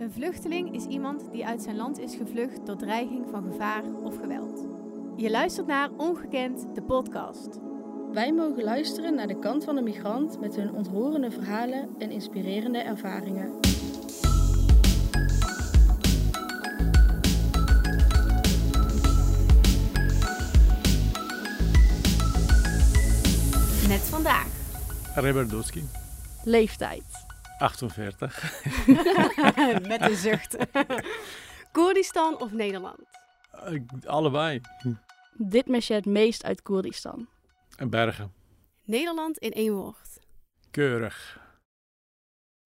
Een vluchteling is iemand die uit zijn land is gevlucht door dreiging van gevaar of geweld. Je luistert naar Ongekend, de podcast. Wij mogen luisteren naar de kant van de migrant met hun ontroerende verhalen en inspirerende ervaringen. Net vandaag. Reberdowski, Leeftijd. 48. Met een zucht. Koerdistan of Nederland? Ik- Allebei. Dit mis je het meest uit Koerdistan. En Bergen. Nederland in één woord. Keurig.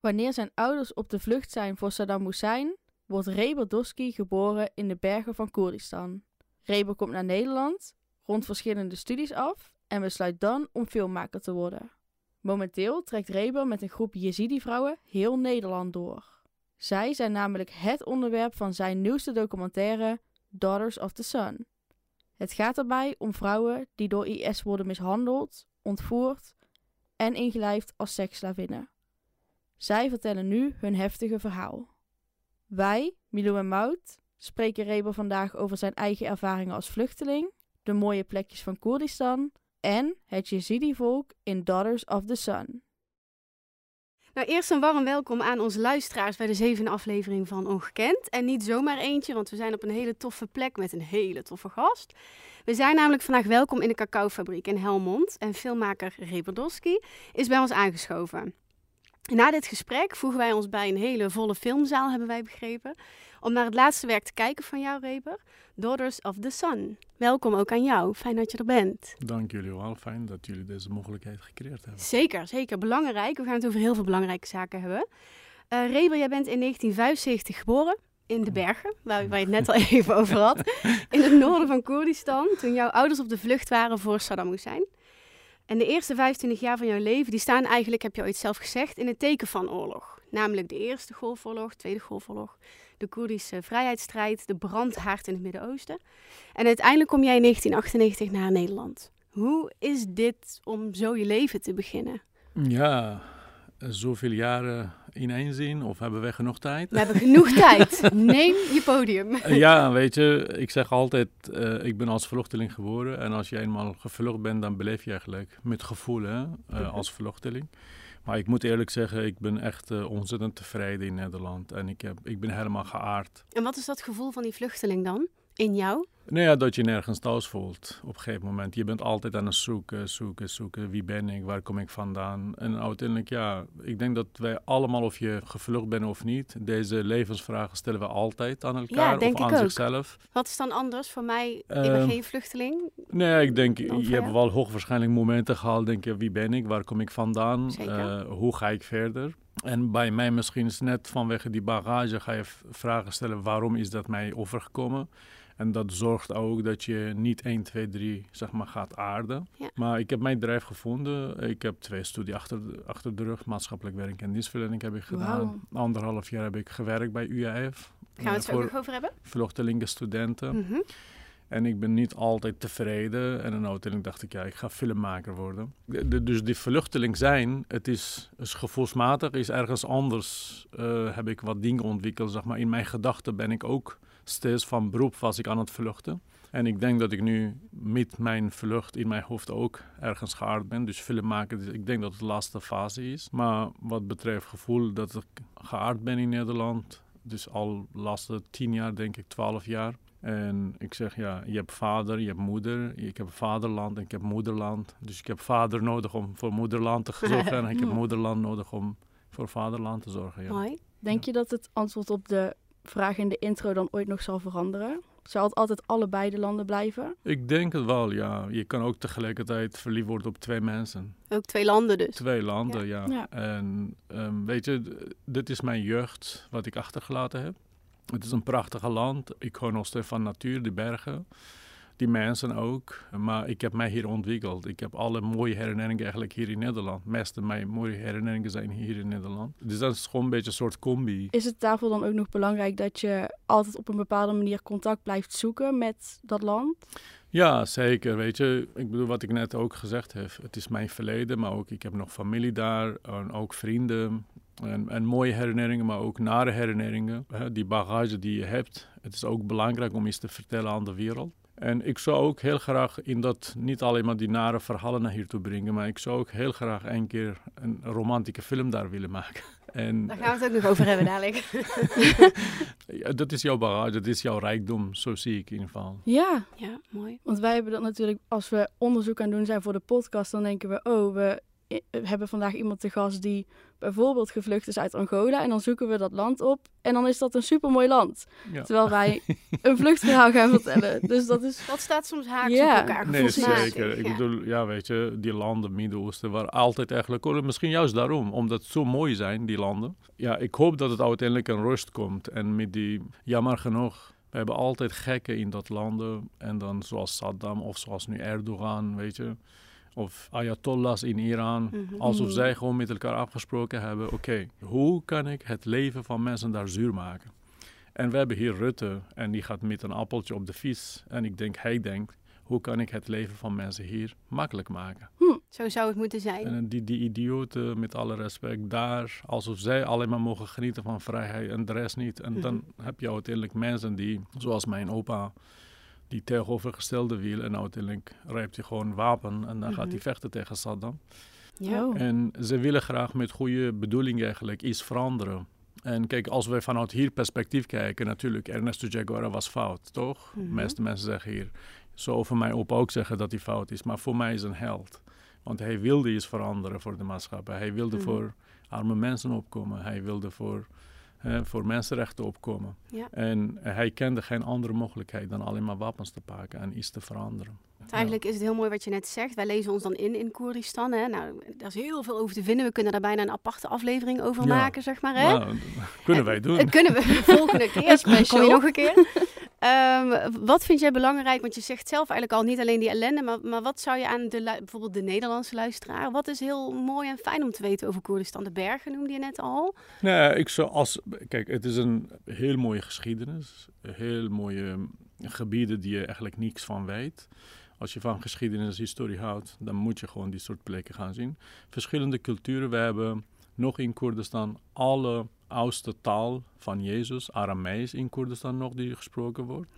Wanneer zijn ouders op de vlucht zijn voor Saddam Hussein, wordt Reber Doski geboren in de bergen van Koerdistan. Reber komt naar Nederland, rondt verschillende studies af en besluit dan om filmmaker te worden. Momenteel trekt Reber met een groep Jezidi-vrouwen heel Nederland door. Zij zijn namelijk het onderwerp van zijn nieuwste documentaire Daughters of the Sun. Het gaat daarbij om vrouwen die door IS worden mishandeld, ontvoerd en ingelijfd als seksslavinnen. Zij vertellen nu hun heftige verhaal. Wij, Milou en Mout, spreken Reber vandaag over zijn eigen ervaringen als vluchteling, de mooie plekjes van Koerdistan en het Jezidi-volk in Daughters of the Sun. Nou, eerst een warm welkom aan onze luisteraars bij de zevende aflevering van Ongekend. En niet zomaar eentje, want we zijn op een hele toffe plek met een hele toffe gast. We zijn namelijk vandaag welkom in de cacaofabriek in Helmond. En filmmaker Reberdowski is bij ons aangeschoven. Na dit gesprek voegen wij ons bij een hele volle filmzaal, hebben wij begrepen. Om naar het laatste werk te kijken van jou, Reber. Daughters of the Sun. Welkom ook aan jou. Fijn dat je er bent. Dank jullie wel. Fijn dat jullie deze mogelijkheid gecreëerd hebben. Zeker, zeker. Belangrijk. We gaan het over heel veel belangrijke zaken hebben. Eh Reber, jij bent in 1975 geboren in de bergen, waar, waar je het net al even over had. In het noorden van Koerdistan, toen jouw ouders op de vlucht waren voor Saddam Hussein. En de eerste 25 jaar van jouw leven, die staan eigenlijk, heb je ooit zelf gezegd, in het teken van oorlog. Namelijk de Eerste Golfoorlog, Tweede Golfoorlog, de Koerdische vrijheidsstrijd, de brandhaard in het Midden-Oosten. En uiteindelijk kom jij in 1998 naar Nederland. Hoe is dit om zo je leven te beginnen? Ja, zoveel jaren ineenzien of hebben we genoeg tijd? We hebben genoeg tijd. Neem je podium. Eh, ja, weet je, ik zeg altijd, eh, ik ben als vluchteling geboren. En als je eenmaal gevlucht bent, dan beleef je eigenlijk met gevoel hè, eh, als vluchteling. Maar ik moet eerlijk zeggen, ik ben echt ontzettend tevreden in Nederland. En ik, heb, ik ben helemaal geaard. En wat is dat gevoel van die vluchteling dan? In jou? Nou ja, dat je nergens thuis voelt op een gegeven moment. Je bent altijd aan het zoeken, zoeken, zoeken. Wie ben ik? Waar kom ik vandaan? En uiteindelijk, ja, ik denk dat wij allemaal, of je gevlucht bent of niet, deze levensvragen stellen we altijd aan elkaar denk of ik aan ook. zichzelf. Wat is dan anders voor mij? ik ben Ehm, geen vluchteling. Nee, ik denk, je hebt wel hoogwaarschijnlijk momenten gehad. Denk je, wie ben ik? Waar kom ik vandaan? Eh, hoe ga ik verder? En bij mij misschien is net vanwege die bagage ga je vragen stellen, waarom is dat mij overgekomen? En dat zorgt ook dat je niet 1, 2, 3 zeg maar, gaat aarden. Ja. Maar ik heb mijn drijf gevonden. Ik heb twee studie achter, de- achter de rug. Maatschappelijk werk en dienstverlening heb ik gedaan. Anderhalf jaar heb ik gewerkt bij UAF. Gaan we het zo nog over hebben? vluchtelingen, studenten. Mhm. En ik ben niet altijd tevreden. En dan uiteindelijk dacht ik, ja, ik ga filmmaker worden. De- de- dus die vluchteling zijn, het is, is gevoelsmatig, is ergens anders. eh, heb ik wat dingen ontwikkeld, zeg maar. In mijn gedachten ben ik ook steeds van beroep was ik aan het vluchten. En ik denk dat ik nu met mijn vlucht in mijn hoofd ook ergens geaard ben. Dus filmmaker, dus ik denk dat het de laatste fase is. Maar wat betreft gevoel dat ik geaard ben in Nederland. Dus al de laatste tien jaar, denk ik, twaalf jaar. En ik zeg, ja, je hebt vader, je hebt moeder. Ik heb vaderland en ik heb moederland. Dus ik heb vader nodig om voor moederland te zorgen. en ik heb moederland nodig om voor vaderland te zorgen. Ja. Mooi. Denk je dat het antwoord op de vraag in de intro dan ooit nog zal veranderen? Zal het altijd allebei de landen blijven? Ik denk het wel, ja. Je kan ook tegelijkertijd verliefd worden op twee mensen. Ook twee landen dus. Twee landen, ja. Ja. En ehm, weet je, dit is mijn jeugd wat ik achtergelaten heb. Het is een prachtige land. Ik hou nog steeds van natuur, de bergen. Die mensen ook. Maar ik heb mij hier ontwikkeld. Ik heb alle mooie herinneringen eigenlijk hier in Nederland. De meeste mijn mooie herinneringen zijn hier in Nederland. Dus dat is gewoon een beetje een soort combi. Is het daarvoor dan ook nog belangrijk dat je altijd op een bepaalde manier contact blijft zoeken met dat land? Ja, zeker. Weet je, ik bedoel wat ik net ook gezegd heb. Het is mijn verleden, maar ook ik heb nog familie daar en ook vrienden. En, en mooie herinneringen, maar ook nare herinneringen. Die bagage die je hebt. Het is ook belangrijk om iets te vertellen aan de wereld. En ik zou ook heel graag in dat niet alleen maar die nare verhalen naar hier toe brengen, maar ik zou ook heel graag een keer een romantische film daar willen maken. En, Daar gaan we het ook nog over hebben dadelijk. ja, dat is jouw bagage, dat is jouw rijkdom, zo zie ik in ieder geval. Ja, Ja, mooi. want wij hebben dat natuurlijk, als we onderzoek aan doen zijn voor de podcast, dan denken we, oh, we hebben vandaag iemand te gast die bijvoorbeeld gevlucht is uit Angola. En dan zoeken we dat land op en dan is dat een supermooi land. Ja. Terwijl wij een vluchtverhaal gaan vertellen. Dus dat is... Dat staat soms haaks Ja. op elkaar. Nee, zeker. Ik Ja. bedoel, ja, weet je, die landen, Midden-Oosten, waar altijd eigenlijk, misschien juist daarom, omdat het zo mooi zijn, die landen. Ja, ik hoop dat het uiteindelijk een rust komt. En met die, jammer genoeg, we hebben altijd gekken in dat landen. En dan zoals Saddam of zoals nu Erdogan, weet je. Of Ayatollahs in Iran. Mhm. Alsof Mhm. zij gewoon met elkaar afgesproken hebben: oké, hoe kan ik het leven van mensen daar zuur maken? En we hebben hier Rutte en die gaat met een appeltje op de fiets. En ik denk, hij denkt: hoe kan ik het leven van mensen hier makkelijk maken? Zo zou het moeten zijn. En die, die idioten, met alle respect, daar, alsof zij alleen maar mogen genieten van vrijheid en de rest niet. En dan heb je uiteindelijk mensen die, zoals mijn opa, die tegenovergestelde wiel. En uiteindelijk rijpt hij gewoon wapen en dan gaat Mhm. hij vechten tegen Saddam. Ja. Oh. En ze willen graag met goede bedoeling eigenlijk iets veranderen. En kijk, als wij vanuit hier perspectief kijken, natuurlijk, Ernesto Che Guevara was fout, toch? De Mhm. meeste mensen zeggen hier, zo over mij op ook zeggen dat hij fout is. Maar voor mij is een held. Want hij wilde iets veranderen voor de maatschappij. Hij wilde Mhm. voor arme mensen opkomen. Hij wilde voor, hè, voor mensenrechten opkomen. Ja. En hij kende geen andere mogelijkheid dan alleen maar wapens te pakken en iets te veranderen. Eigenlijk is het heel mooi wat je net zegt. Wij lezen ons dan in in Koerdistan. Hè? Nou, daar is heel veel over te vinden. We kunnen daar bijna een aparte aflevering over maken, zeg maar. Hè? Nou, kunnen wij doen. Dat kunnen we volgende keer. Special. Kom je nog een keer. Ehm, wat vind jij belangrijk? Want je zegt zelf eigenlijk al niet alleen die ellende, maar, maar wat zou je aan de, bijvoorbeeld de Nederlandse luisteraar, wat is heel mooi en fijn om te weten over Koerdistan? De bergen noemde je net al. Nee, ik zou als. Kijk, het is een heel mooie geschiedenis. Heel mooie gebieden die je eigenlijk niks van weet. Als je van geschiedenis en historie houdt, dan moet je gewoon die soort plekken gaan zien. Verschillende culturen. We hebben nog in Koerdistan alle oudste taal van Jezus, Aramees in Koerdistan nog, die gesproken wordt.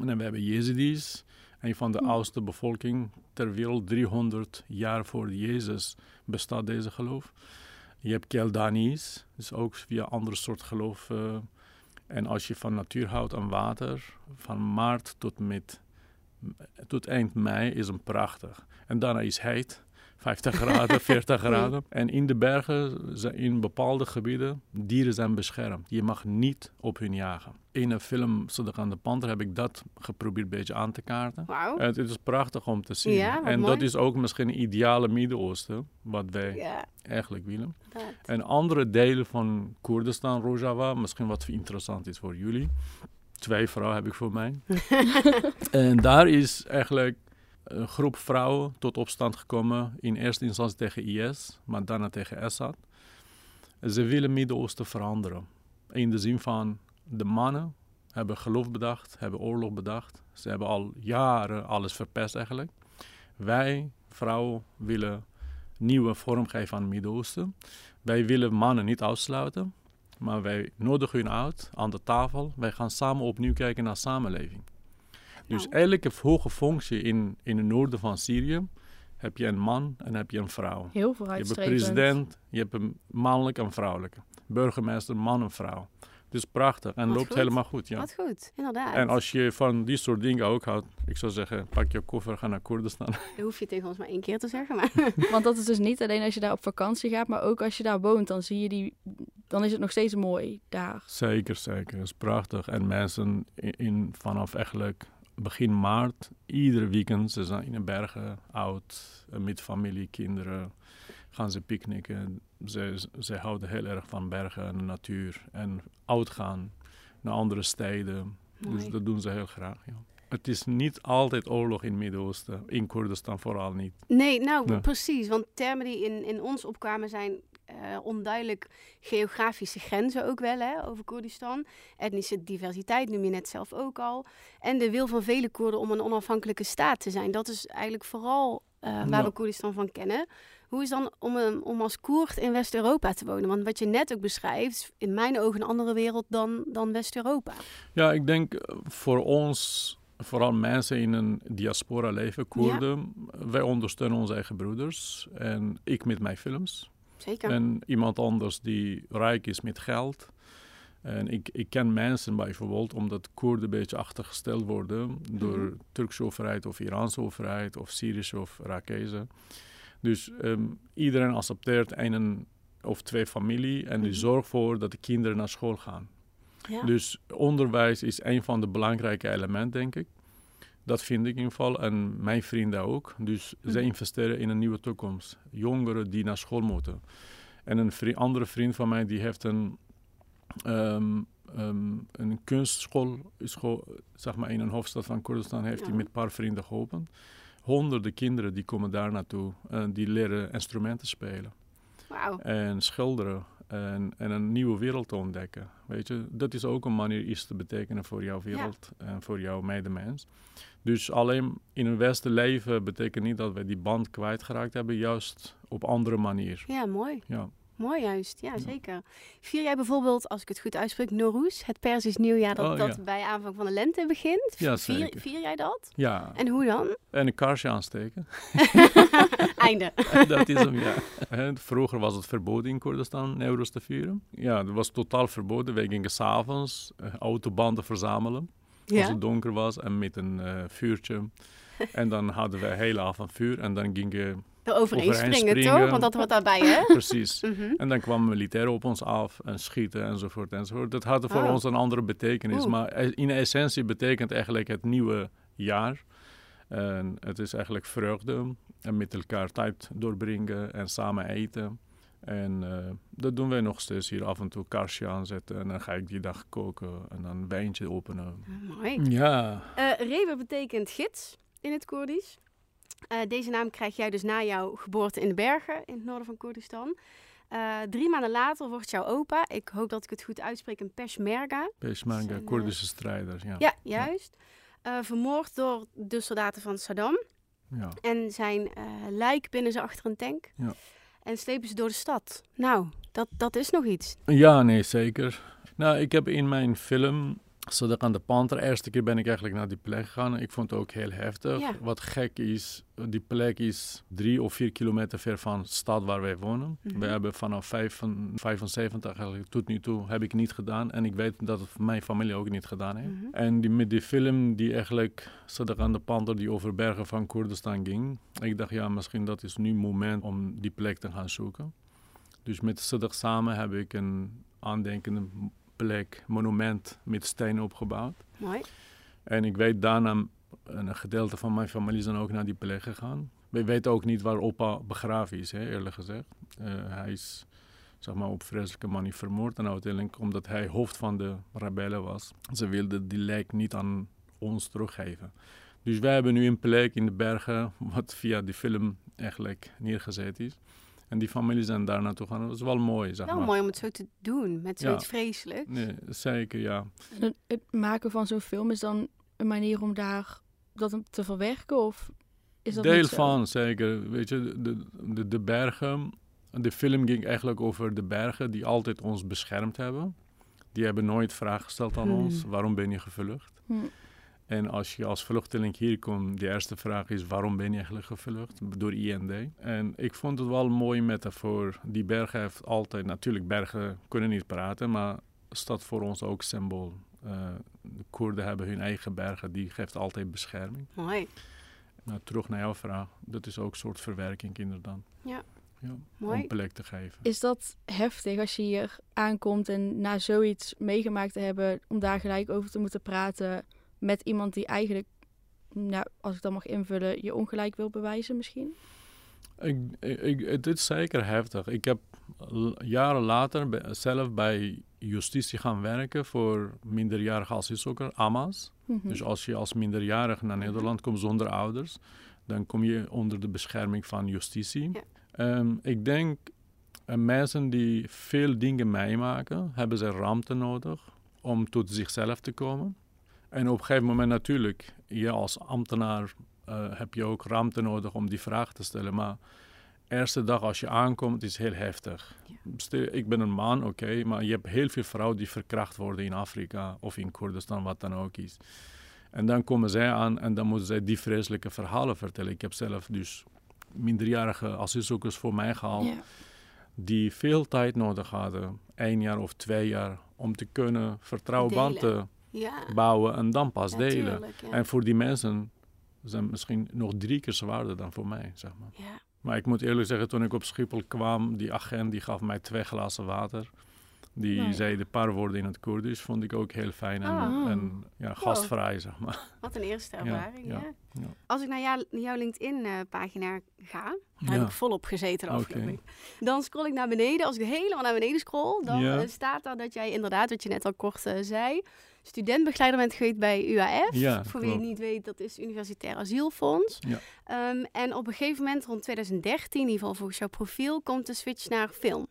En dan we hebben Jezidis, een van de Hmm. oudste bevolking ter wereld. 300 jaar voor Jezus bestaat deze geloof. Je hebt Keldanis, dus ook via andere soort geloof. eh. en als je van natuur houdt en water, van maart tot, met, tot eind mei is een prachtig. En daarna is heet, 50 graden, 40 graden. En in de bergen, in bepaalde gebieden, dieren zijn beschermd. Je mag niet op hun jagen. In een film, Zodat aan de Panter, heb ik dat geprobeerd een beetje aan te kaarten. En het is prachtig om te zien. Ja, wat en mooi. dat is ook misschien een ideale Midden-Oosten, wat wij Ja, eigenlijk willen. inderdaad. En andere delen van Koerdistan, Rojava, misschien wat interessant is voor jullie. Twee vrouwen heb ik voor mij. en daar is eigenlijk een groep vrouwen tot opstand gekomen. In eerste instantie tegen IS, maar daarna tegen Assad. Ze willen Midden-Oosten veranderen. In de zin van de mannen hebben geloof bedacht, hebben oorlog bedacht. Ze hebben al jaren alles verpest eigenlijk. Wij, vrouwen, willen nieuwe vorm geven aan het Midden-Oosten. Wij willen mannen niet uitsluiten, maar wij nodigen hun uit aan de tafel. Wij gaan samen opnieuw kijken naar samenleving. Dus Nou. elke hoge functie in, in het noorden van Syrië heb je een man en heb je een vrouw. Heel Je hebt een vooruitstrevend. president, je hebt een mannelijk en vrouwelijke. Burgemeester, man en vrouw. Dus prachtig en Wat loopt goed. helemaal goed. Ja. Wat goed, inderdaad. En als je van die soort dingen ook houdt, ik zou zeggen, pak je koffer, ga naar Koerdistan. Dat hoef je tegen ons maar één keer te zeggen. Maar Want dat is dus niet alleen als je daar op vakantie gaat, maar ook als je daar woont, dan zie je die, dan is het nog steeds mooi daar. Zeker, zeker. Het is prachtig. En mensen in, in- vanaf eigenlijk begin maart, iedere weekend, ze zijn in de bergen, oud, eh, met familie, kinderen, gaan ze picknicken. Ze, ze houden heel erg van bergen en natuur. En uitgaan naar andere steden. Dus dat doen ze heel graag, ja. Het is niet altijd oorlog in het Midden-Oosten, in Koerdistan vooral niet. Nee, nou Ja. precies. Want termen die in, in ons opkwamen zijn eh, onduidelijk geografische grenzen ook wel hè, over Koerdistan. Etnische diversiteit noem je net zelf ook al. En de wil van vele Koerden om een onafhankelijke staat te zijn. Dat is eigenlijk vooral eh, waar Ja. we Koerdistan van kennen. Hoe is dan om, een- om als Koerd in West-Europa te wonen? Want wat je net ook beschrijft, is in mijn ogen een andere wereld dan, dan West-Europa. Ja, ik denk eh, voor ons, vooral mensen in een diaspora leven, Koerden, wij ondersteunen onze eigen broeders. En ik met mijn films. Zeker. En iemand anders die rijk is met geld. En ik, ik ken mensen bijvoorbeeld, omdat Koerden een beetje achtergesteld worden door Mhm. Turkse overheid of Iraanse overheid of Syrische of Irakezen. Dus ehm, iedereen accepteert een of twee familie en die Mhm. zorgt voor dat de kinderen naar school gaan. ja. Dus onderwijs is een van de belangrijke elementen, denk ik. Dat vind ik in ieder geval. En mijn vrienden ook. Dus Mhm. zij investeren in een nieuwe toekomst. Jongeren die naar school moeten. En een vri- andere vriend van mij die heeft een, ehm, ehm, een kunstschool school, zeg maar in een hoofdstad van Kurdistan. Heeft hij Ja. met een paar vrienden geholpen. Honderden kinderen die komen daar naartoe. En die leren instrumenten spelen en schilderen en, en een nieuwe wereld te ontdekken. Weet je, dat is ook een manier iets te betekenen voor jouw wereld en voor jouw medemens. Dus alleen in een Westen leven betekent niet dat we die band kwijtgeraakt hebben, juist op andere manier. Ja, mooi. Ja. Mooi juist, ja, zeker. Vier jij bijvoorbeeld, als ik het goed uitspreek, Nowruz, het Persisch nieuwjaar dat, Oh, dat bij aanvang van de lente begint? Ja, vier, zeker. vier jij dat? ja, En hoe dan? en een kaarsje aansteken. Einde. dat is hem, ja. Vroeger was het verboden in Koerdistan Newroz te vieren. Ja, dat was totaal verboden. Wij gingen s'avonds uh, autobanden verzamelen. als het donker was en met een eh, vuurtje. en dan hadden we de hele avond vuur en dan gingen Overheen springen, toch? Want dat hoort daarbij, hè? precies. Mhm. En dan kwamen militairen op ons af en schieten enzovoort enzovoort. Dat had voor Oh. ons een andere betekenis. Oeh. Maar e- in essentie betekent eigenlijk het nieuwe jaar. En het is eigenlijk vreugde en met elkaar tijd doorbrengen en samen eten. En eh, dat doen wij nog steeds hier af en toe kaarsje aanzetten en dan ga ik die dag koken en dan een wijntje openen. Ah, Mooi. Ja, Reber betekent gids in het Koerdisch. Eh, deze naam krijg jij dus na jouw geboorte in de bergen in het noorden van Koerdistan. Eh, drie maanden later wordt jouw opa, ik hoop dat ik het goed uitspreek, een Peshmerga. Peshmerga, Zijn, eh, Koerdische strijders. Ja. Ja, juist. Vermoord door de soldaten van Saddam. ja. En zijn lijk binnen ze achter een tank. Ja. En slepen ze door de stad. Nou, dat, dat is nog iets. Ja, nee, zeker. Nou, ik heb in mijn film Sadak aan de Panter, de eerste keer ben ik eigenlijk naar die plek gegaan. Ik vond het ook heel heftig. Ja. Wat gek is, die plek is drie of vier kilometer ver van de stad waar wij wonen. Mhm. We hebben vanaf vijf- 75 eigenlijk tot nu toe heb ik niet gedaan. En ik weet dat het mijn familie ook niet gedaan heeft. Mhm. En die, met die film die eigenlijk aan de Panter die over bergen van Koerdistan ging. Ik dacht ja, misschien dat is nu het moment om die plek te gaan zoeken. Dus met Sadak samen heb ik een aandenkende plek, monument met stenen opgebouwd. Mooi. En ik weet daarna, een gedeelte van mijn familie zijn ook naar die plek gegaan. We weten ook niet waar opa begraven is, hè, eerlijk gezegd. Eh, hij is zeg maar, op vreselijke manier vermoord. En uiteindelijk, omdat hij hoofd van de rebellen was, ze wilden die lijk niet aan ons teruggeven. Dus wij hebben nu een plek in de bergen, wat via die film eigenlijk neergezet is. En die familie zijn daar naartoe gegaan. Dat is wel mooi, zeg Wel maar. mooi om het zo te doen, met zoiets Ja. vreselijks. Nee, zeker, ja. En het, het maken van zo'n film is dan een manier om daar dat te verwerken? Of is dat Deel niet zo? van, zeker. Weet je, de, de, de bergen. De film ging eigenlijk over de bergen die altijd ons beschermd hebben. Die hebben nooit vragen gesteld aan Hmm. ons: waarom ben je gevlucht? Hm. En als je als vluchteling hier komt, de eerste vraag is: waarom ben je eigenlijk gevlucht? Door IND. En ik vond het wel een mooie metafoor. Die bergen heeft altijd, natuurlijk, bergen kunnen niet praten, maar staat voor ons ook symbool. Eh, de Koerden hebben hun eigen bergen, die geeft altijd bescherming. Mooi. Nou, terug naar jouw vraag. Dat is ook een soort verwerking inderdaad. Ja. ja Mooi. Om plek te geven. Is dat heftig als je hier aankomt en na zoiets meegemaakt te hebben, om daar gelijk over te moeten praten met iemand die eigenlijk, nou, als ik dat mag invullen, je ongelijk wil bewijzen misschien? Ik, ik, het is zeker heftig. Ik heb jaren later zelf bij justitie gaan werken voor minderjarige asielzoekers, AMA's. Mhm. Dus als je als minderjarige naar Nederland komt zonder ouders, dan kom je onder de bescherming van justitie. Ja. Ehm, ik denk, En mensen die veel dingen meemaken, hebben ze ruimte nodig om tot zichzelf te komen. En op een gegeven moment natuurlijk, je als ambtenaar uh, heb je ook ruimte nodig om die vraag te stellen. Maar de eerste dag als je aankomt is heel heftig. Ja. Ik ben een man, oké, maar je hebt heel veel vrouwen die verkracht worden in Afrika of in Koerdistan, wat dan ook is. En dan komen zij aan en dan moeten zij die vreselijke verhalen vertellen. Ik heb zelf dus minderjarige asielzoekers voor mij gehaald. Ja. Die veel tijd nodig hadden, één jaar of twee jaar, om te kunnen vertrouwbanden ja. bouwen en dan pas delen. En voor die mensen zijn misschien nog drie keer zwaarder dan voor mij, zeg maar. Maar ik moet eerlijk zeggen, toen ik op Schiphol kwam, die agent die gaf mij twee glazen water. Die zei de paar woorden in het Koerdisch, vond ik ook heel fijn en, en ja, gastvrij, zeg maar. Wat een eerste ervaring, ja. ja. Als ik naar jou, jouw LinkedIn-pagina ga, daar heb ik volop gezeten de afgelopen Dan scroll ik naar beneden. Als ik helemaal naar beneden scroll, dan eh, staat daar dat jij inderdaad, wat je net al kort uh, zei, studentbegeleider bent geweest bij UAF. Ja, Voor wie het niet weet, dat is Universitair Asielfonds. Ja. Um, en op een gegeven moment, rond 2013, in ieder geval volgens jouw profiel, komt de switch naar film.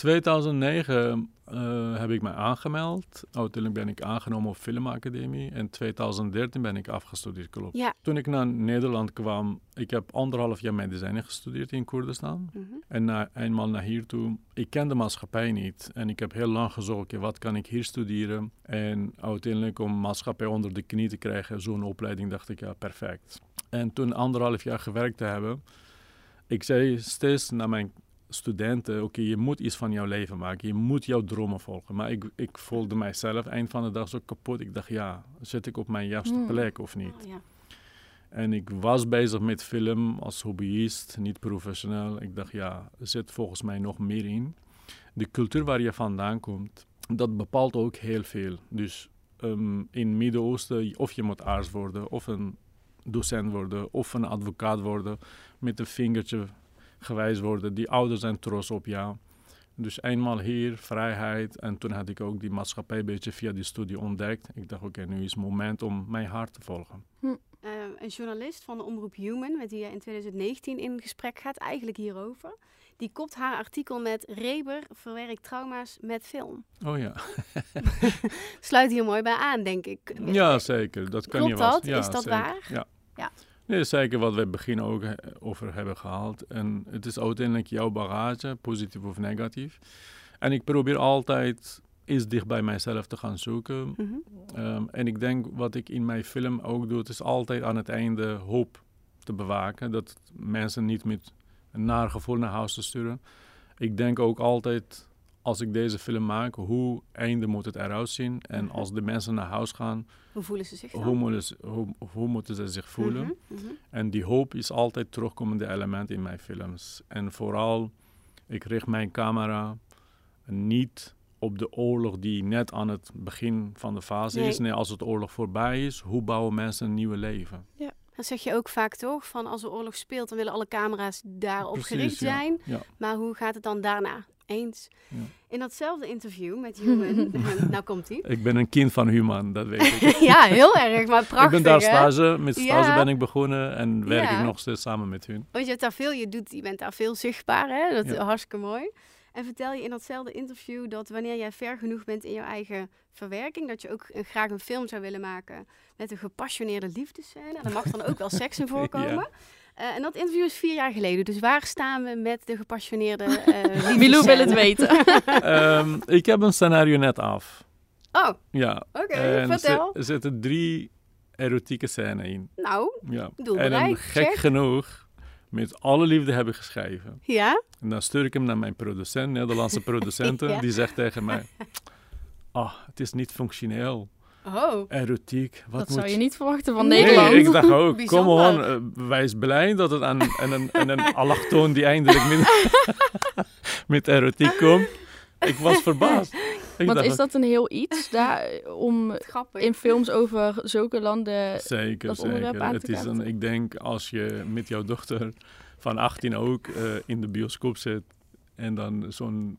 2009 uh, heb ik mij aangemeld. Uiteindelijk ben ik aangenomen op Filmacademie. En 2013 ben ik afgestudeerd, klopt. Ja. Toen ik naar Nederland kwam, ik heb anderhalf jaar medicijnen gestudeerd in Koerdistan. Mm -hmm. En na, eenmaal naar hier toe, ik ken de maatschappij niet. En ik heb heel lang gezocht, wat kan ik hier studeren? En uiteindelijk om maatschappij onder de knie te krijgen, zo'n opleiding, dacht ik, ja, perfect. En toen anderhalf jaar gewerkt te hebben, ik zei steeds naar mijn studenten, oké, je moet iets van jouw leven maken. Je moet jouw dromen volgen. Maar ik, ik voelde mijzelf eind van de dag zo kapot. Ik dacht, ja, zit ik op mijn juiste hmm. plek of niet? Oh, ja. En ik was bezig met film als hobbyist, niet professioneel. Ik dacht, ja, er zit volgens mij nog meer in. De cultuur waar je vandaan komt, dat bepaalt ook heel veel. Dus um, in het Midden-Oosten, of je moet arts worden, of een docent worden, of een advocaat worden, met een vingertje gewijs worden. Die ouders zijn trots op jou. Dus eenmaal hier, vrijheid. En toen had ik ook die maatschappij een beetje via die studie ontdekt. Ik dacht, oké, nu is het moment om mijn hart te volgen. Hm. Uh, een journalist van de omroep Human, met wie je in 2019 in gesprek gaat, eigenlijk hierover. Die kopt haar artikel met Reber verwerkt trauma's met film. Oh ja. Sluit hier mooi bij aan, denk ik. Ja, zeker. Dat kan Klopt je dat? Ja, is dat waar? Ja. ja. Nee, zeker wat we begin ook eh, over hebben gehaald. En het is uiteindelijk jouw bagage, positief of negatief. En ik probeer altijd eens dicht bij mijzelf te gaan zoeken. Mhm. Ehm, en ik denk wat ik in mijn film ook doe, is altijd aan het einde hoop te bewaken. Dat mensen niet met een naar gevoel naar huis te sturen. Ik denk ook altijd, als ik deze film maak, hoe einde moet het eruit zien? En mhm. als de mensen naar huis gaan, hoe voelen ze zich dan? Hoe, moeten ze, hoe, moeten ze zich voelen? Mhm, mhm. En die hoop is altijd terugkomende element in mijn films. En vooral, ik richt mijn camera niet op de oorlog die net aan het begin van de fase is. Nee, als het oorlog voorbij is, hoe bouwen mensen een nieuw leven? Ja. Dat zeg je ook vaak toch? Van als er oorlog speelt, dan willen alle camera's daarop gericht zijn. Ja. Maar hoe gaat het dan daarna? Eens. Ja. In datzelfde interview met Human, nou komt hij. Ik ben een kind van Human, dat weet ik. ja, heel erg, maar prachtig. Ik ben daar stage, met stage ben ik begonnen en werk ik nog steeds samen met hun. Want je, hebt daar veel, je, doet, je bent daar veel zichtbaar, hè? dat is hartstikke mooi. En vertel je in datzelfde interview dat wanneer jij ver genoeg bent in jouw eigen verwerking, dat je ook graag een film zou willen maken met een gepassioneerde liefdescène. Daar mag dan ook wel seks in voorkomen. Uh, en dat interview is vier jaar geleden. Dus waar staan we met de gepassioneerde uh, Milou wil het weten. um, ik heb een scenario net af. Oh, ja. oké, vertel. Er zitten drie erotieke scènes in. Nou, ja. En gek genoeg met alle liefde heb ik geschreven. Ja? En dan stuur ik hem naar mijn producent, Nederlandse producenten. Die zegt tegen mij, ah, oh, het is niet functioneel. Oh. Erotiek. Wat dat zou je niet verwachten van Nederland. Nee, ik dacht ook, kom gewoon, uh, wijs blij dat het aan en een, en een allochtoon die eindelijk met, met erotiek komt. Ik was verbaasd. Ik Want is dat een heel iets daar om in films over zulke landen zeker, dat onderwerp zeker. aan te het is een, Ik denk als je met jouw dochter van 18 ook uh, in de bioscoop zit en dan zo'n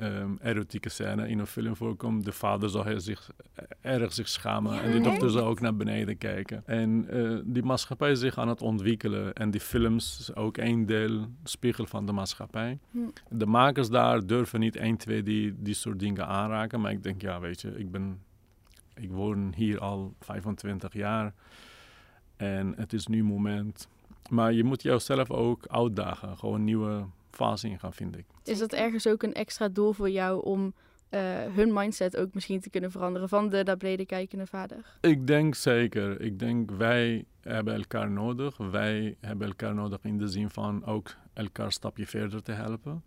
um, erotieke scène in een film voorkomt, de vader zal zich erg zich schamen. en die Ja, dochter zou echt? ook naar beneden kijken. En eh, die maatschappij is zich aan het ontwikkelen. En die films is ook een deel, spiegel van de maatschappij. Hm. De makers daar durven niet 1, 2 die, die soort dingen aanraken. Maar ik denk, ja, weet je, ik ben... Ik woon hier al 25 jaar. En het is nu moment. Maar je moet jezelf ook uitdagen. Gewoon nieuwe fase in gaan, vind ik. Is dat ergens ook een extra doel voor jou om eh, hun mindset ook misschien te kunnen veranderen van de naar beneden kijkende vader? Ik denk zeker. Ik denk wij hebben elkaar nodig. Wij hebben elkaar nodig in de zin van ook elkaar een stapje verder te helpen.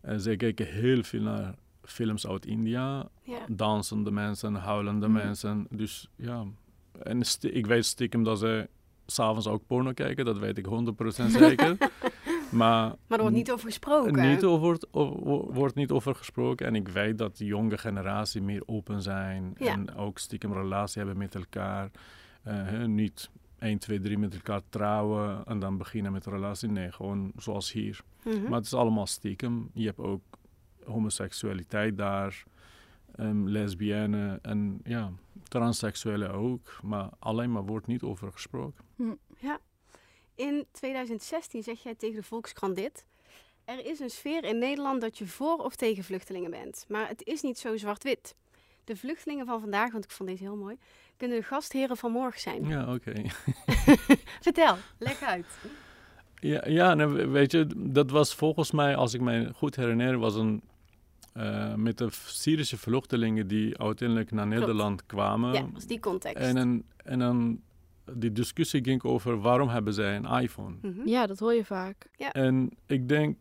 En zij kijken heel veel naar films uit India. Dansende mensen, huilende Mhm. mensen. Dus ja. En ik weet stiekem dat ze s'avonds ook porno kijken. Dat weet ik 100% zeker. maar Maar er wordt niet over gesproken. niet over, o- wordt niet over gesproken. En ik weet dat de jonge generatie meer open zijn. Ja. En ook stiekem relatie hebben met elkaar. Eh, niet 1, 2, 3 met elkaar trouwen en dan beginnen met een relatie. Nee, gewoon zoals hier. Mhm. Maar het is allemaal stiekem. Je hebt ook homoseksualiteit daar. ehm lesbienne en ja, transseksuelen ook. Maar alleen maar wordt niet over gesproken. In 2016 zeg jij tegen de Volkskrant dit. Er is een sfeer in Nederland dat je voor of tegen vluchtelingen bent. Maar het is niet zo zwart-wit. De vluchtelingen van vandaag, want ik vond deze heel mooi, kunnen de gastheren van morgen zijn. Ja, oké. Vertel, leg uit. Ja, ja nou, we- weet je, dat was volgens mij, als ik mij goed herinner, was een eh, met de Syrische vluchtelingen die uiteindelijk naar Klopt. Nederland kwamen. Ja, is die context. en, een, en dan die discussie ging over waarom hebben zij een iPhone. Mhm. Ja, dat hoor je vaak. En ik denk,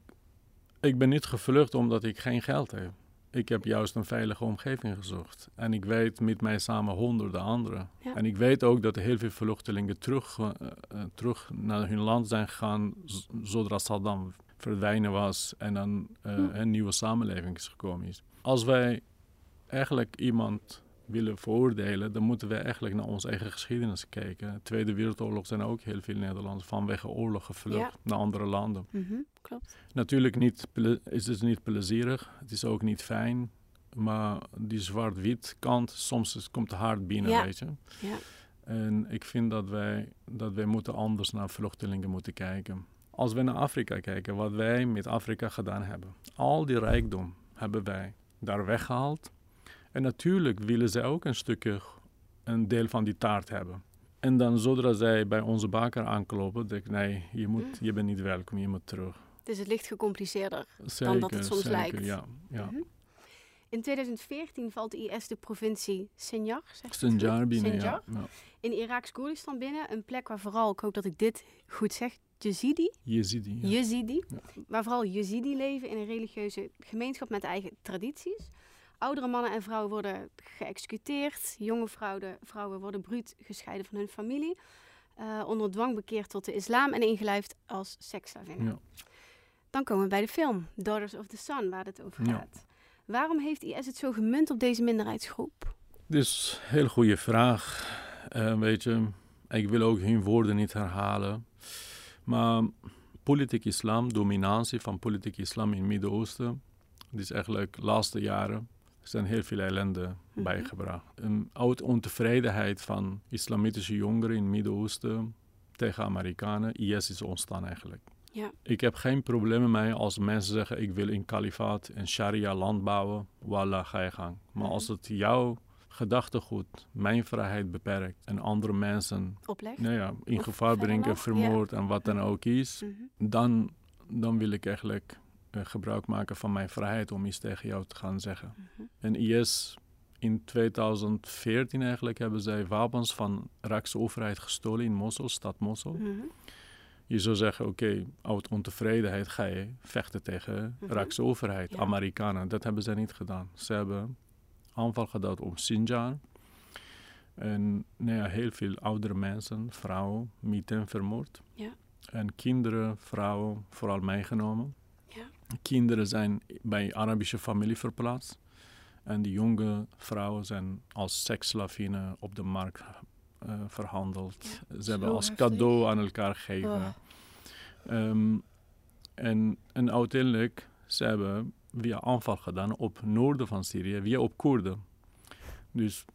ik ben niet gevlucht omdat ik geen geld heb. Ik heb juist een veilige omgeving gezocht. En ik weet met mij samen honderden anderen. Ja. En ik weet ook dat heel veel vluchtelingen terug, eh, eh, terug naar hun land zijn gegaan z- zodra Saddam verdwijnen was en dan eh, een nieuwe samenleving is gekomen is. Als wij eigenlijk iemand willen veroordelen, dan moeten wij eigenlijk naar onze eigen geschiedenis kijken. De Tweede Wereldoorlog zijn ook heel veel Nederlanders vanwege oorlog gevlucht Ja. naar andere landen. Mhm, Klopt. Natuurlijk niet, is het niet plezierig, het is ook niet fijn, maar die zwart-wit kant, soms komt het hard binnen, Ja. weet je. Ja. En ik vind dat wij, dat wij moeten anders naar vluchtelingen moeten kijken. Als we naar Afrika kijken, wat wij met Afrika gedaan hebben. Al die rijkdom hebben wij daar weggehaald. En natuurlijk willen zij ook een stukje, een deel van die taart hebben. En dan zodra zij bij onze baker aankloppen, denk ik, nee, je, moet, je bent niet welkom, je moet terug. Dus het ligt gecompliceerder. Zeker, dat het soms zeker, lijkt. Ja, ja. Mhm. In 2014 valt de IS de provincie Sinjar, Sinjar binnen, ja. Sinjar. ja. in Iraaks Koerdistan binnen. Een plek waar vooral, ik hoop dat ik dit goed zeg, Yazidi, Jezidi, ja. Yazidi, Ja. waar vooral Yazidi leven in een religieuze gemeenschap met eigen tradities. Oudere mannen en vrouwen worden geëxecuteerd. Jonge vrouwen, vrouwen worden bruut gescheiden van hun familie. eh, onder dwang bekeerd tot de islam en ingelijfd als seksslavinnen. Ja. Dan komen we bij de film Daughters of the Sun, waar het over Ja. gaat. Waarom heeft IS het zo gemunt op deze minderheidsgroep? Dus heel goede vraag. Eh, weet je, ik wil ook hun woorden niet herhalen. Maar politiek islam, dominantie van politiek islam in het Midden-Oosten, die is eigenlijk de laatste jaren er zijn heel veel ellende Mhm. bijgebracht. Een oud ontevredenheid van islamitische jongeren in het Midden-Oosten tegen Amerikanen. IS is ontstaan eigenlijk. Ja. Ik heb geen problemen mee als mensen zeggen ik wil een kalifaat, een sharia land bouwen. Wallah, ga je gang. Maar Mhm. als het jouw gedachtegoed mijn vrijheid beperkt en andere mensen nou ja, in Of gevaar ja. vermoord en wat dan ook is, Mhm. dan, dan wil ik eigenlijk gebruik maken van mijn vrijheid om iets tegen jou te gaan zeggen. Mhm. En IS in 2014 eigenlijk hebben zij wapens van de Iraakse overheid gestolen in Mosul, stad Mosul. Mhm. Je zou zeggen, oké, uit ontevredenheid ga je vechten tegen de Mhm. Iraakse overheid, Ja. Amerikanen. Dat hebben zij niet gedaan. Ze hebben aanval gedaan op Sinjar. En nou ja, heel veel oudere mensen, vrouwen, mythen vermoord. Ja. En kinderen, vrouwen vooral meegenomen. Kinderen zijn bij Arabische familie verplaatst. En die jonge vrouwen zijn als seksslavine op de markt eh, verhandeld. Ze hebben als heftig. cadeau aan elkaar gegeven. Oh. Ehm, en, en uiteindelijk, ze hebben via aanval gedaan op noorden van Syrië, via op Koerden. Dus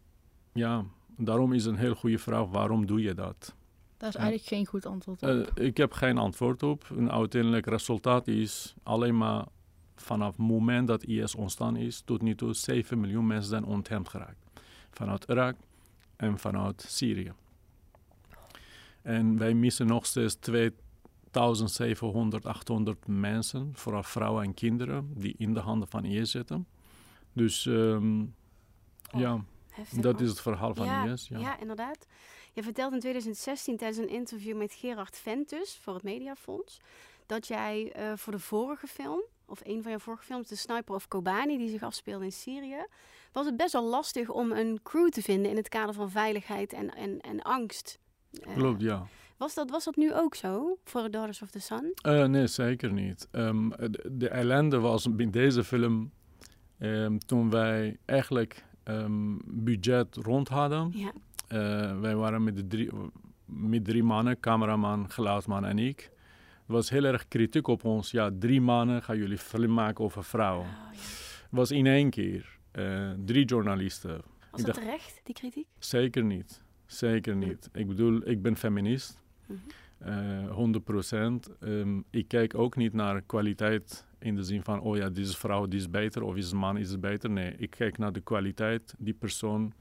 ja, daarom is een heel goede vraag, waarom doe je dat? Daar is eigenlijk geen goed antwoord op. Eh, ik heb geen antwoord op. Een uiteindelijk resultaat is alleen maar vanaf het moment dat IS ontstaan is, tot nu toe 7 miljoen mensen zijn ontheemd geraakt. Vanuit Irak en vanuit Syrië. En wij missen nog steeds 2700, 800 mensen, vooral vrouwen en kinderen, die in de handen van IS zitten. Dus ehm, Oh, ja, Heftig, dat man. is het verhaal van ja, IS. Ja. ja, inderdaad. Je vertelde in 2016 tijdens een interview met Gerard Ventus voor het Mediafonds... dat jij eh, voor de vorige film, of een van je vorige films... De Sniper of Kobani, die zich afspeelde in Syrië... was het best wel lastig om een crew te vinden in het kader van veiligheid en, en, en angst. Eh, Klopt, ja. Was dat, was dat nu ook zo voor Daughters of the Sun? Eh, nee, zeker niet. Ehm, de, de ellende was in deze film ehm, toen wij eigenlijk ehm, budget rond hadden. Ja. Eh, wij waren met, de drie, met drie mannen, cameraman, geluidsman en ik. Er was heel erg kritiek op ons. Ja, drie mannen gaan jullie film maken over vrouwen. Oh, ja. Het was in één keer. eh, drie journalisten. Was dat terecht, die kritiek? Zeker niet. Zeker niet. Ik bedoel, ik ben feminist. Mhm. Eh 100 procent. ik kijk ook niet naar kwaliteit in de zin van, oh ja, deze vrouw die is beter of deze man is beter. Nee, ik kijk naar de kwaliteit, die persoon.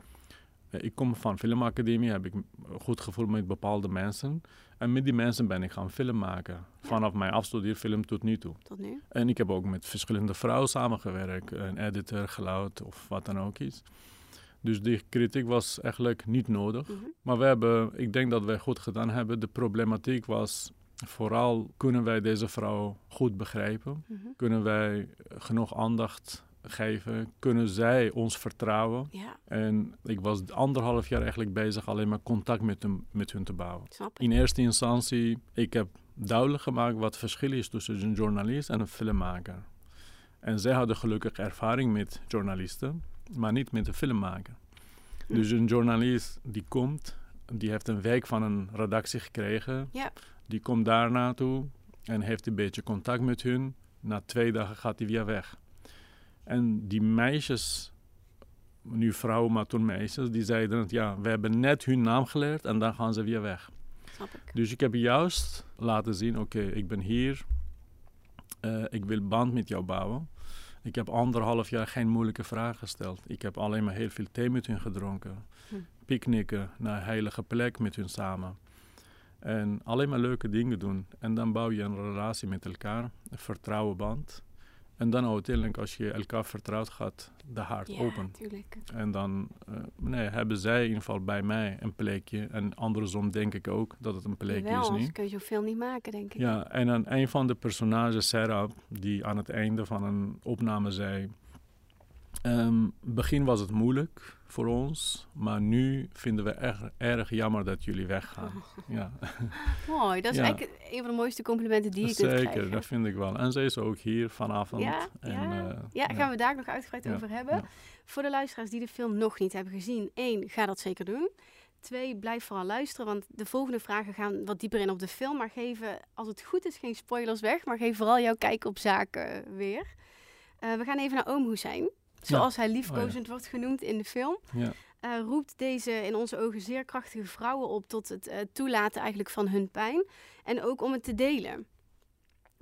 Eh, ik kom van filmacademie, heb ik een goed gevoel met bepaalde mensen. En met die mensen ben ik gaan film maken. Vanaf mijn afstudeerfilm tot nu toe. Tot nu? En ik heb ook met verschillende vrouwen samengewerkt. Een editor, geluid of wat dan ook is. Dus die kritiek was eigenlijk niet nodig. Mhm. Maar we hebben, ik denk dat wij goed gedaan hebben. De problematiek was vooral, kunnen wij deze vrouw goed begrijpen? Mhm. Kunnen wij genoeg aandacht geven? Kunnen zij ons vertrouwen? Ja, En ik was anderhalf jaar eigenlijk bezig alleen maar contact met, hem, met hun te bouwen. In eerste instantie, ik heb duidelijk gemaakt wat het verschil is tussen een journalist en een filmmaker. En zij hadden gelukkig ervaring met journalisten, maar niet met een filmmaker. Hm. Dus een journalist die komt, die heeft een week van een redactie gekregen. Ja. Die komt daar naartoe en heeft een beetje contact met hun. Na twee dagen gaat hij weer weg. En die meisjes, nu vrouwen, maar toen meisjes, die zeiden: Ja, we hebben net hun naam geleerd en dan gaan ze weer weg. Snap ik. Dus ik heb juist laten zien: Oké, ik ben hier. Eh, ik wil band met jou bouwen. Ik heb anderhalf jaar geen moeilijke vragen gesteld. Ik heb alleen maar heel veel thee met hun gedronken. Hm. Picknicken naar een heilige plek met hun samen. En alleen maar leuke dingen doen. En dan bouw je een relatie met elkaar, een vertrouwenband. En dan uiteindelijk, als je elkaar vertrouwt, gaat de hart Ja, open. tuurlijk. En dan eh, nee, hebben zij in ieder geval bij mij een plekje. En andersom denk ik ook dat het een plekje Jawel, is anders kun je zoveel niet maken, denk ik. Ja, en dan een van de personages, Sarah, die aan het einde van een opname zei... ehm, begin was het moeilijk voor ons, maar nu vinden we echt erg jammer dat jullie weggaan. Ja, Mooi, dat is Ja. eigenlijk een van de mooiste complimenten die je kunt zeker, krijgen. dat vind ik wel. En zij is ook hier vanavond. Ja, en, ja. eh, Ja, gaan we daar nog uitgebreid over hebben. Voor de luisteraars die de film nog niet hebben gezien, één, ga dat zeker doen. Twee, blijf vooral luisteren, want de volgende vragen gaan wat dieper in op de film. Maar geven, als het goed is, geen spoilers weg, maar geef vooral jouw kijk op zaken weer. Eh, we gaan even naar Oom Hussein, zoals hij liefkozend wordt genoemd in de film. Ja. Eh, roept deze in onze ogen zeer krachtige vrouwen op tot het eh, toelaten eigenlijk van hun pijn. En ook om het te delen.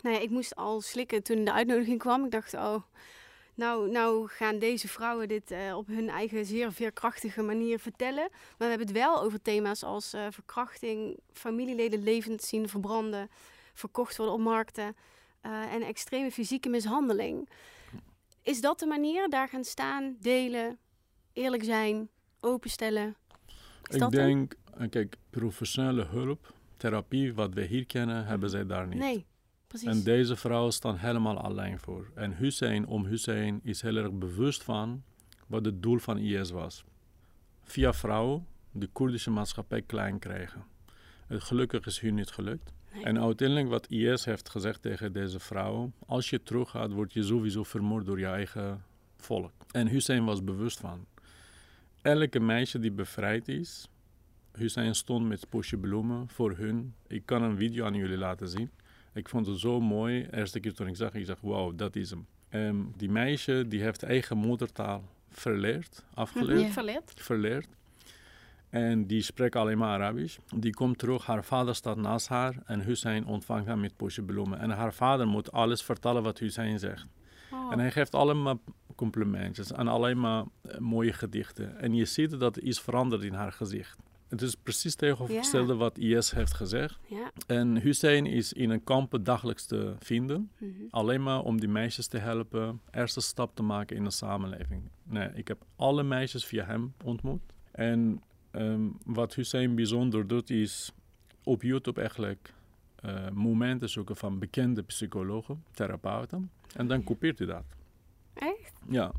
Nou ja, ik moest al slikken toen de uitnodiging kwam. Ik dacht, oh, nou, nou gaan deze vrouwen dit eh, op hun eigen zeer veerkrachtige manier vertellen. Maar we hebben het wel over thema's als verkrachting, familieleden levend zien verbranden, verkocht worden op markten en extreme fysieke mishandeling. Is dat de manier? Daar gaan staan, delen, eerlijk zijn, openstellen? Is Ik dat denk, eh, kijk, professionele hulp, therapie, wat we hier kennen, hebben zij daar niet. Nee, precies. En deze vrouwen staan helemaal alleen voor. En Hussein, om Hussein, is heel erg bewust van wat het doel van IS was. Via vrouwen de Koerdische maatschappij klein krijgen. Het gelukkig is hun niet gelukt. Nee. En uiteindelijk wat IS heeft gezegd tegen deze vrouwen, als je teruggaat, word je sowieso vermoord door je eigen volk. En Hussein was bewust van. Elke meisje die bevrijd is, Hussein stond met bosje bloemen voor hun. Ik kan een video aan jullie laten zien. Ik vond het zo mooi. De eerste keer toen ik zag, ik dacht, wauw, dat is hem. Ehm, die meisje die heeft eigen moedertaal verleerd, afgeleerd, Ja. Verleerd? verleerd. En die spreekt alleen maar Arabisch. Die komt terug, haar vader staat naast haar en Hussein ontvangt haar met bosje bloemen. En haar vader moet alles vertellen wat Hussein zegt. Oh. En hij geeft allemaal complimentjes en alleen maar eh, mooie gedichten. En je ziet dat er iets verandert in haar gezicht. Het is precies tegenovergestelde wat IS heeft gezegd. Ja. En Hussein is in een kampen dagelijks te vinden. Mhm. Alleen maar om die meisjes te helpen, eerste stap te maken in de samenleving. Nee, ik heb alle meisjes via hem ontmoet. En ehm, wat Hussein bijzonder doet, is op YouTube eigenlijk eh, momenten zoeken van bekende psychologen, therapeuten. En dan kopieert hij dat. Echt? Ja.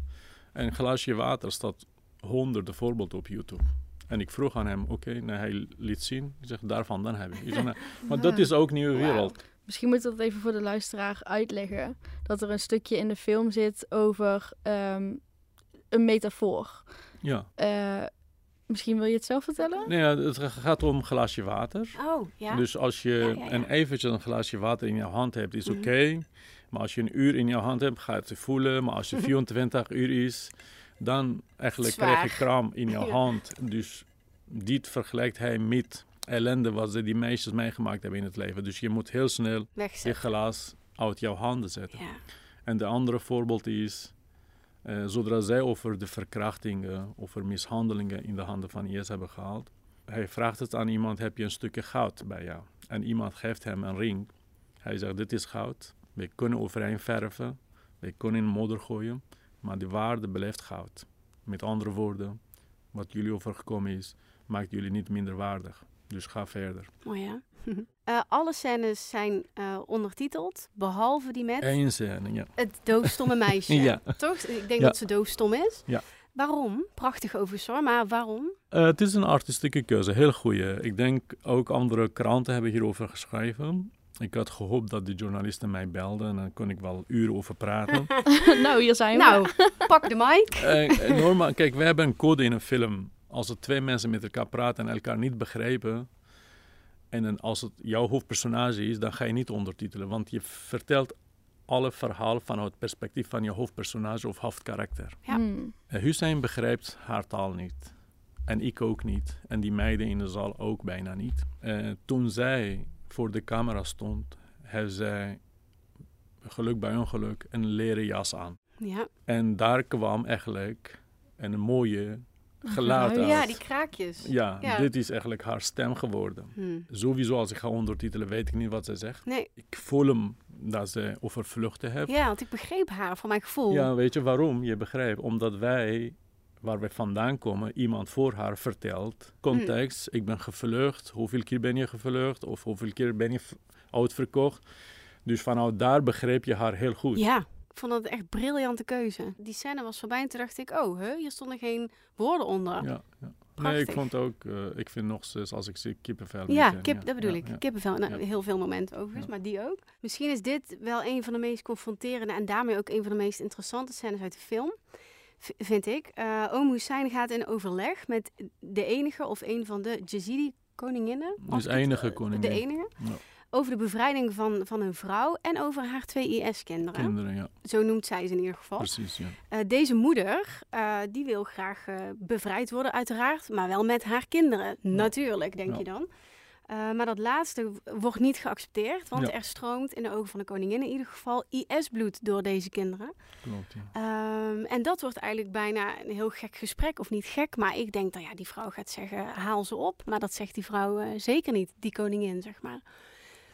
En een glaasje water staat honderden voorbeelden op YouTube. En ik vroeg aan hem, oké, nee, hij liet zien. Ik zeg, daarvan dan heb ik. Ik zeg, nou, maar dat is ook nieuwe wereld. Misschien moeten we dat even voor de luisteraar uitleggen. Dat er een stukje in de film zit over ehm, een metafoor. Ja. Eh, misschien wil je het zelf vertellen? Nee, ja, het gaat om een glaasje water. Oh, ja. Dus als je Ja, ja, ja. een eventjes een glaasje water in jouw hand hebt, is Mhm. oké. Maar als je een uur in jouw hand hebt, ga je het voelen. Maar als je 24 uur is, dan eigenlijk Zwaar. krijg je kram in jouw hand. Dus dit vergelijkt hij met ellende wat ze die meisjes meegemaakt hebben in het leven. Dus je moet heel snel je glas uit jouw handen zetten. Ja. En de andere voorbeeld is, eh, zodra zij over de verkrachtingen, over mishandelingen in de handen van IS hebben gehaald, hij vraagt het aan iemand, heb je een stukje goud bij jou? En iemand geeft hem een ring. Hij zegt, dit is goud. We kunnen overheen verven, we kunnen in modder gooien, maar de waarde blijft goud. Met andere woorden, wat jullie overgekomen is, maakt jullie niet minder waardig. Dus ga verder. Mooi, ja. Eh, alle scènes zijn eh, ondertiteld, behalve die met Eén scène, ja. het doofstomme meisje. Ja. Toch? Ik denk Ja. dat ze doofstom is. Ja. Waarom? Prachtig overs maar waarom? Eh, het is een artistieke keuze, heel goeie. Ik denk ook andere kranten hebben hierover geschreven. Ik had gehoopt dat de journalisten mij belden en dan kon ik wel uren over praten. nou, hier zijn we. Nou, pak de mic. Normaal, kijk, we hebben een code in een film. Als er twee mensen met elkaar praten en elkaar niet begrijpen. En dan als het jouw hoofdpersonage is, dan ga je niet ondertitelen. Want je vertelt alle verhaal vanuit het perspectief van je hoofdpersonage of hoofdkarakter. Ja. Hmm. Eh, Hussein begrijpt haar taal niet. En ik ook niet. En die meiden in de zaal ook bijna niet. Eh, toen zij voor de camera stond, heeft zij, geluk bij ongeluk, een leren jas aan. Ja. En daar kwam eigenlijk een mooie geluid uit. ja, die kraakjes. Ja, Ja. dit is eigenlijk haar stem geworden. Hm. Sowieso als ik ga ondertitelen weet ik niet wat ze zegt. Nee, Ik voel hem dat ze over vluchten heeft. ja, want ik begreep haar van mijn gevoel. Ja, weet je waarom? Je begrijpt. Omdat wij, waar wij vandaan komen, iemand voor haar vertelt. Context, ik ben gevlucht. Hoeveel keer ben je gevlucht? Of hoeveel keer ben je v- uitverkocht? Dus vanuit daar begreep je haar heel goed. Ja, ik vond dat echt briljante keuze. Die scène was voorbij en toen dacht ik, oh, hè, hier stonden geen woorden onder. Ja, Ja. Nee, ik vond ook, eh, ik vind nog steeds als ik zie kippenvel. Ja, meteen, kip, dat bedoel ik. Kippenvel. Nou. Heel veel momenten overigens, maar die ook. Misschien is dit wel een van de meest confronterende en daarmee ook een van de meest interessante scènes uit de film. Vind ik. Eh Oom Hussein gaat in overleg met de enige of een van de Jezidi-koninginnen. Dus als ik het, enige eh, koningin. De enige. Ja. Over de bevrijding van, van hun vrouw en over haar twee IS-kinderen. Kinderen, ja, Zo noemt zij ze in ieder geval. precies. Ja. Eh, deze moeder, eh, die wil graag eh, bevrijd worden uiteraard, maar wel met haar kinderen. Natuurlijk, denk Ja. je dan. Maar dat laatste wordt niet geaccepteerd, want Ja. er stroomt in de ogen van de koningin in ieder geval IS-bloed door deze kinderen. Klopt, ja. Ehm, en dat wordt eigenlijk bijna een heel gek gesprek, of niet gek, maar ik denk dat ja, die vrouw gaat zeggen, haal ze op. Maar dat zegt die vrouw zeker niet, die koningin, zeg maar.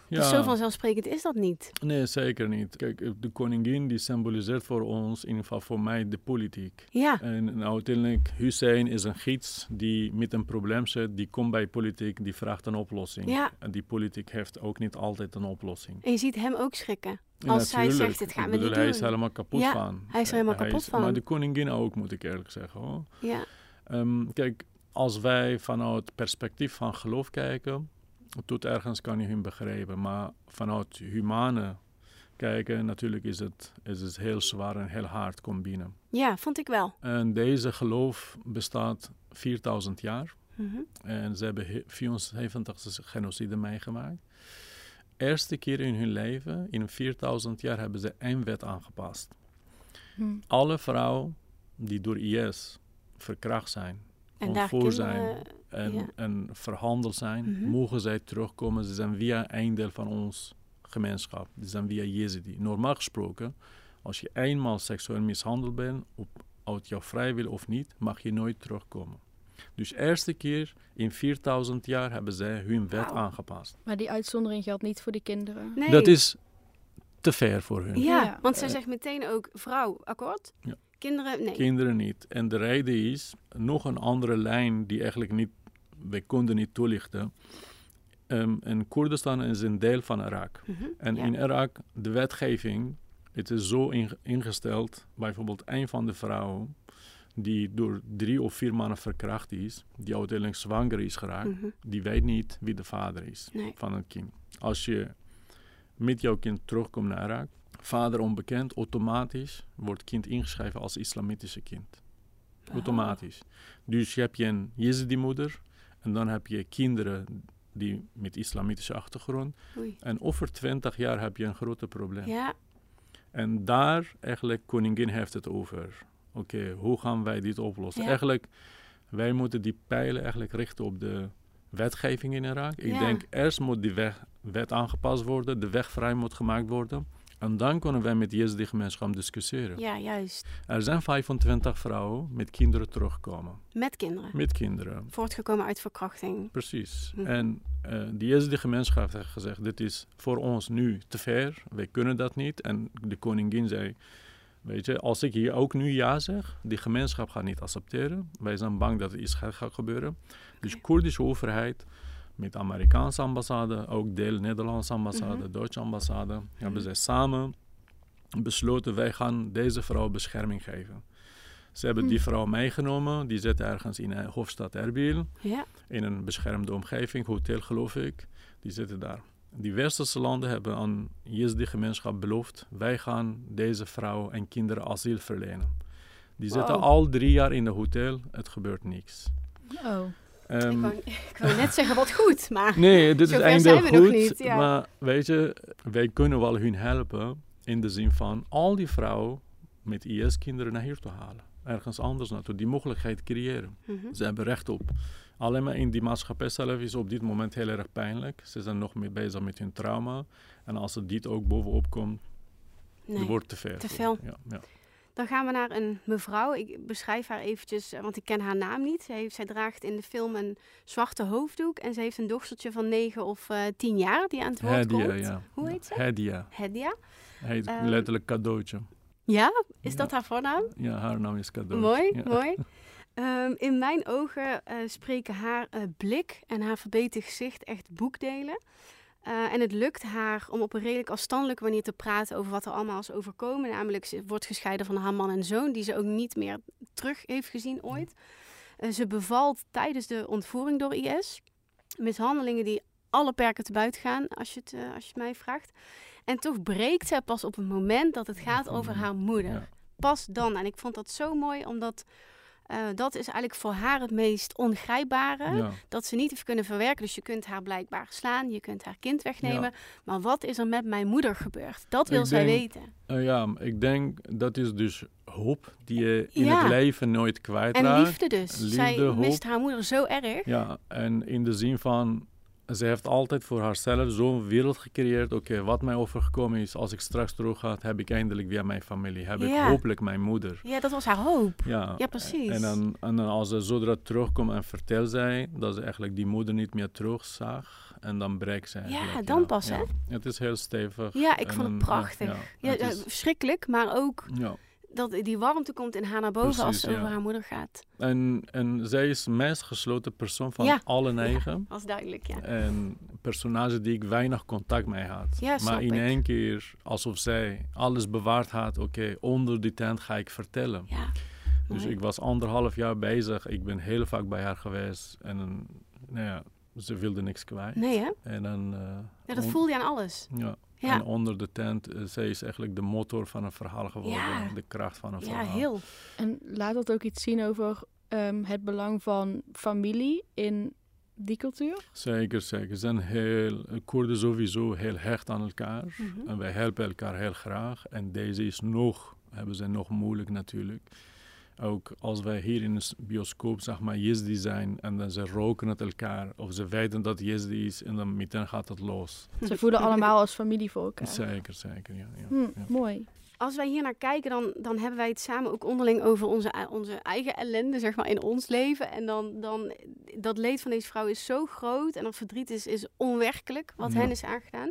Dus zo vanzelfsprekend is dat niet. Nee, zeker niet. Kijk, eh, de koningin die symboliseert voor ons, in ieder geval voor mij, de politiek. Ja, En nou, uiteindelijk, Hussein is een gids die met een probleem zit, die komt bij politiek, die vraagt een oplossing. Ja. En die politiek heeft ook niet altijd een oplossing. en je ziet hem ook schrikken. En Als zij natuurlijk, zegt, ik we bedoel, niet hij is doen. helemaal kapot Ja, van. hij is er helemaal hij kapot van. Maar de koningin ook, moet ik eerlijk zeggen. Hoor. Ja, Ehm, kijk, als wij vanuit het perspectief van geloof kijken, tot ergens kan je hun begrijpen. Maar vanuit humane kijken, natuurlijk is het, is het heel zwaar en heel hard combine. ja vond ik wel. En deze geloof bestaat 4000 jaar. Mhm. En ze hebben he- 74 genocide meegemaakt. Eerste keer in hun leven, in 4000 jaar, hebben ze één wet aangepast. Hmm. Alle vrouwen die door IS verkracht zijn, En daar kinderen... zijn, en, Ja. en verhandeld zijn, Mhm. mogen zij terugkomen. Ze zijn via een deel van ons gemeenschap. Ze zijn via Jezidi. Normaal gesproken, als je eenmaal seksueel mishandeld bent, op, uit jouw vrijwillig of niet, mag je nooit terugkomen. Dus eerste keer in 4000 jaar hebben zij hun wet aangepast. Maar die uitzondering geldt niet voor die kinderen. Nee. Dat is te ver voor hun. Ja, Ja. want zij Eh. zegt meteen ook vrouw, akkoord? Ja. Kinderen, nee. Kinderen niet. En de reden is nog een andere lijn die eigenlijk niet, wij konden niet toelichten. Ehm en Koerdistan is een deel van Irak. Mhm, En ja. in Irak, de wetgeving, het is zo inge- ingesteld, bijvoorbeeld een van de vrouwen die door drie of vier mannen verkracht is, die uiteindelijk zwanger is geraakt, Mhm, die weet niet wie de vader is Nee. van het kind. Als je met jouw kind terugkomt naar Irak, vader onbekend, automatisch wordt kind ingeschreven als islamitische kind. Automatisch. Dus je hebt je een Jezidi-moeder en dan heb je kinderen die met islamitische achtergrond. Oei. En over 20 jaar heb je een groot probleem. Ja, En daar eigenlijk, koningin heeft het over. Oké, hoe gaan wij dit oplossen? Ja. Eigenlijk, wij moeten die pijlen eigenlijk richten op de wetgeving in Irak. Ik Ja. denk, eerst moet die weg, wet aangepast worden, de weg vrij moet gemaakt worden. En dan kunnen wij met de Jezidi-gemeenschap discussiëren. ja, juist. Er zijn 25 vrouwen met kinderen terugkomen. Met kinderen. Met kinderen. Voortgekomen uit verkrachting. Precies. Mhm. En eh die Jezidi-gemeenschap heeft gezegd, dit is voor ons nu te ver, wij kunnen dat niet. En de koningin zei, weet je, als ik hier ook nu ja zeg, die gemeenschap gaat niet accepteren. Wij zijn bang dat er iets gaat, gaat gebeuren. Dus de Koerdische overheid met de Amerikaanse ambassade, ook deel Nederlandse ambassade, Mhm. Duitse ambassade, hebben Mhm. zij samen besloten, wij gaan deze vrouw bescherming geven. Ze hebben die vrouw meegenomen, die zit ergens in de hoofdstad Erbil Ja, in een beschermde omgeving, hotel geloof ik. Die zitten daar. Die westerse landen hebben aan Jezdi-gemeenschap beloofd, wij gaan deze vrouw en kinderen asiel verlenen. Die zitten al drie jaar in de hotel, het gebeurt niks. Oh. Ehm, ik, wou, ik wou net zeggen wat goed, maar... nee, dit is eindelijk goed, niet, ja. maar weet je, wij kunnen wel hun helpen in de zin van al die vrouwen met IS-kinderen naar hier te halen. Ergens anders naartoe, die mogelijkheid creëren. Mhm. Ze hebben recht op. Alleen maar in die maatschappij zelf is op dit moment heel erg pijnlijk. Ze zijn nog mee bezig met hun trauma. En als er dit ook bovenop komt, Nee. het wordt te ver. te veel. Ja, ja. Dan gaan we naar een mevrouw. Ik beschrijf haar eventjes, eh, want ik ken haar naam niet. Zij, heeft, zij draagt in de film een zwarte hoofddoek. En ze heeft een dochtertje van 9 of eh 10 jaar die aan het woord Hedia, komt. ja. Hoe heet ze? Hedia. Hedia. Heet Ehm, letterlijk cadeautje. Ja, is Ja. dat haar voornaam? Ja, haar naam is cadeautje. Mooi, Ja. mooi. Ehm, in mijn ogen eh, spreken haar blik en haar verbeterd gezicht echt boekdelen. Eh, en het lukt haar om op een redelijk afstandelijke manier te praten over wat er allemaal is overkomen. Namelijk, ze wordt gescheiden van haar man en zoon, die ze ook niet meer terug heeft gezien ooit. Eh, ze bevalt tijdens de ontvoering door IS. Mishandelingen die alle perken te buiten gaan, als je, het, eh, als je het mij vraagt. En toch breekt zij pas op het moment dat het gaat over haar moeder Ja. pas dan. En ik vond dat zo mooi, omdat eh, dat is eigenlijk voor haar het meest ongrijpbare. Ja. Dat ze niet heeft kunnen verwerken. Dus je kunt haar blijkbaar slaan, je kunt haar kind wegnemen. Ja. Maar wat is er met mijn moeder gebeurd? Dat wil Ik zij denk- weten. Eh, ja, ik denk dat is dus hoop die je in Ja. het leven nooit En kwijtraakt. liefde dus. Liefde, zij hoop. mist haar moeder zo erg. Ja, en in de zin van, ze heeft altijd voor haarzelf zo'n wereld gecreëerd. Oké, wat mij overgekomen is, als ik straks terug ga, heb ik eindelijk weer mijn familie. Heb ik Ja. hopelijk mijn moeder. Ja, dat was haar hoop. Ja, Ja, precies. En dan, en dan als ze zodra terugkomt en vertelt zij dat ze eigenlijk die moeder niet meer terugzag. En dan breekt ze eigenlijk. dan pas, hè? Het is heel stevig. Ja, ik En vond het ja, prachtig. Ja, Ja, het is- verschrikkelijk, maar ook ja. Dat die warmte komt in haar naar boven als het over ja. haar moeder gaat. En, en zij is de meest gesloten persoon van Ja. alle negen. Dat is duidelijk, ja. En personage die ik weinig contact mee had. Ja, maar in ik. één keer, alsof zij alles bewaard had. Oké, onder die tent ga ik vertellen. Ja, Dus mooi. ik was anderhalf jaar bezig. Ik ben heel vaak bij haar geweest. En nou ja, ze wilde niks kwijt. Nee, hè? En dan... eh, Ja, dat voelde je aan alles. Ja. Ja. En onder de tent, eh, zij is eigenlijk de motor van een verhaal geworden. Ja. De kracht van een Ja, verhaal. heel. En laat dat ook iets zien over ehm, het belang van familie in die cultuur? Zeker, zeker. Ze zijn heel, Koerden sowieso heel hecht aan elkaar. Mhm. En wij helpen elkaar heel graag. En deze is nog, hebben ze nog moeilijk natuurlijk. Ook als wij hier in de bioscoop, zeg maar, Jezdi zijn en dan ze roken het elkaar. Of ze weten dat Jezdi is en dan meteen gaat het los. Ze voelen allemaal als familie voor elkaar. Zeker, zeker, ja. ja, Hm, ja. Mooi. Als wij hier naar kijken, dan, dan hebben wij het samen ook onderling over onze, ei- onze eigen ellende, zeg maar, in ons leven. En dan, dan, dat leed van deze vrouw is zo groot en dat verdriet is, is onwerkelijk, wat Ja. hen is aangedaan.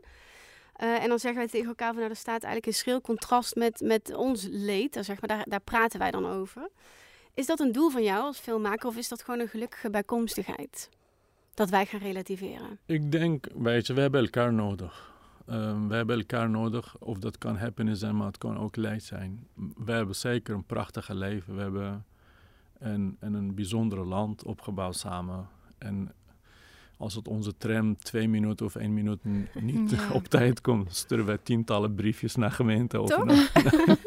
Eh, en dan zeggen wij tegen elkaar van, nou, er staat eigenlijk een schril contrast met, met ons leed. Daar, zeg maar, daar, daar praten wij dan over. Is dat een doel van jou als filmmaker of is dat gewoon een gelukkige bijkomstigheid? Dat wij gaan relativeren. Ik denk, weet je, we hebben elkaar nodig. Ehm, we hebben elkaar nodig. Of dat kan happiness zijn, maar het kan ook leid zijn. We hebben zeker een prachtige leven. We hebben een, een bijzondere land opgebouwd samen. En als het onze tram twee minuten of één minuut niet Ja. op tijd komt, sturen wij tientallen briefjes naar gemeente. Of Toch? naar-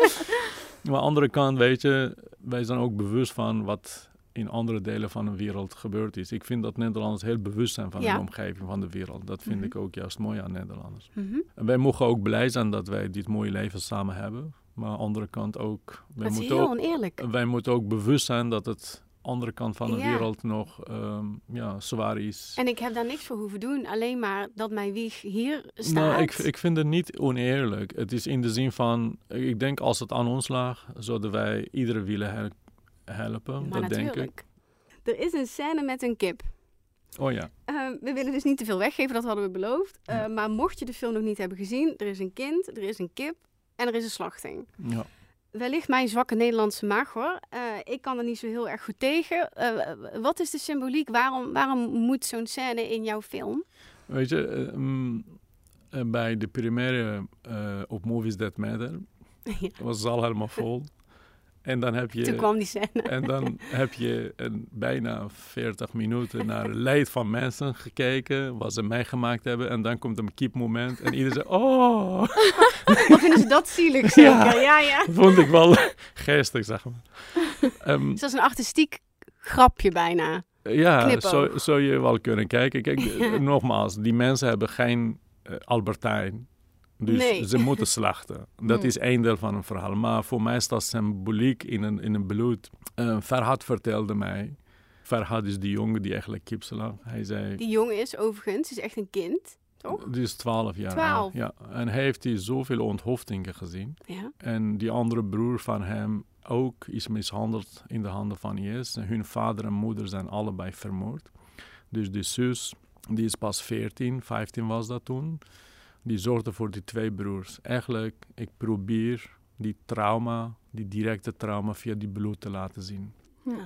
maar aan de andere kant, weet je, wij zijn ook bewust van wat in andere delen van de wereld gebeurd is. Ik vind dat Nederlanders heel bewust zijn van Ja. de omgeving van de wereld. Dat vind Mhm. ik ook juist mooi aan Nederlanders. Mhm. En wij mogen ook blij zijn dat wij dit mooie leven samen hebben. Maar aan de andere kant ook, wij Dat is moeten heel ook, oneerlijk. wij moeten ook bewust zijn dat het andere kant van de Ja. wereld nog ehm, ja, zwaar is. En ik heb daar niks voor hoeven doen. Alleen maar dat mijn wieg hier staat. Nou, ik, ik vind het niet oneerlijk. Het is in de zin van, ik denk als het aan ons lag, zouden wij iedereen willen hel- helpen. maar dat denk ik. natuurlijk. Er is een scène met een kip. Oh ja, Eh, we willen dus niet te veel weggeven, dat hadden we beloofd. Eh, Ja. Maar mocht je de film nog niet hebben gezien, er is een kind, er is een kip en er is een slachting. ja. Wellicht mijn zwakke Nederlandse maag hoor. Eh, ik kan er niet zo heel erg goed tegen. Eh, wat is de symboliek? Waarom, waarom moet zo'n scène in jouw film? Weet je, eh, mm, bij de première eh, op Movies That Matter was de zaal helemaal vol. En dan heb je... Toen kwam die scène. En dan heb je een, bijna 40 minuten naar het leid van mensen gekeken, wat ze meegemaakt hebben. En dan komt een kiepmoment en iedereen zegt, oh, Of vinden ze dat zielig zeker? Ja. Ja, ja. dat vond ik wel geestig, zeg maar. Dus dat is een artistiek grapje bijna. ja, Knipoog. zo zou je wel kunnen kijken. Kijk, Ja. nogmaals, die mensen hebben geen eh, Albertijn. Dus Nee. ze moeten slachten. Dat Hmm. is één deel van een verhaal. Maar voor mij is dat symboliek in een, in een bloed. Eh Farhad vertelde mij. Farhad is die jongen die eigenlijk kip slacht. Hij zei, Die jongen is overigens, is echt een kind, toch? die is 12 jaar 12. oud. Ja. En hij heeft hij zoveel onthoofdingen gezien. Ja. En die andere broer van hem ook is mishandeld in de handen van IS. En hun vader en moeder zijn allebei vermoord. Dus die zus, die is pas 14, 15 was dat toen. Die zorgde voor die twee broers. Eigenlijk, ik probeer die trauma, die directe trauma via die bloed te laten zien. Oh.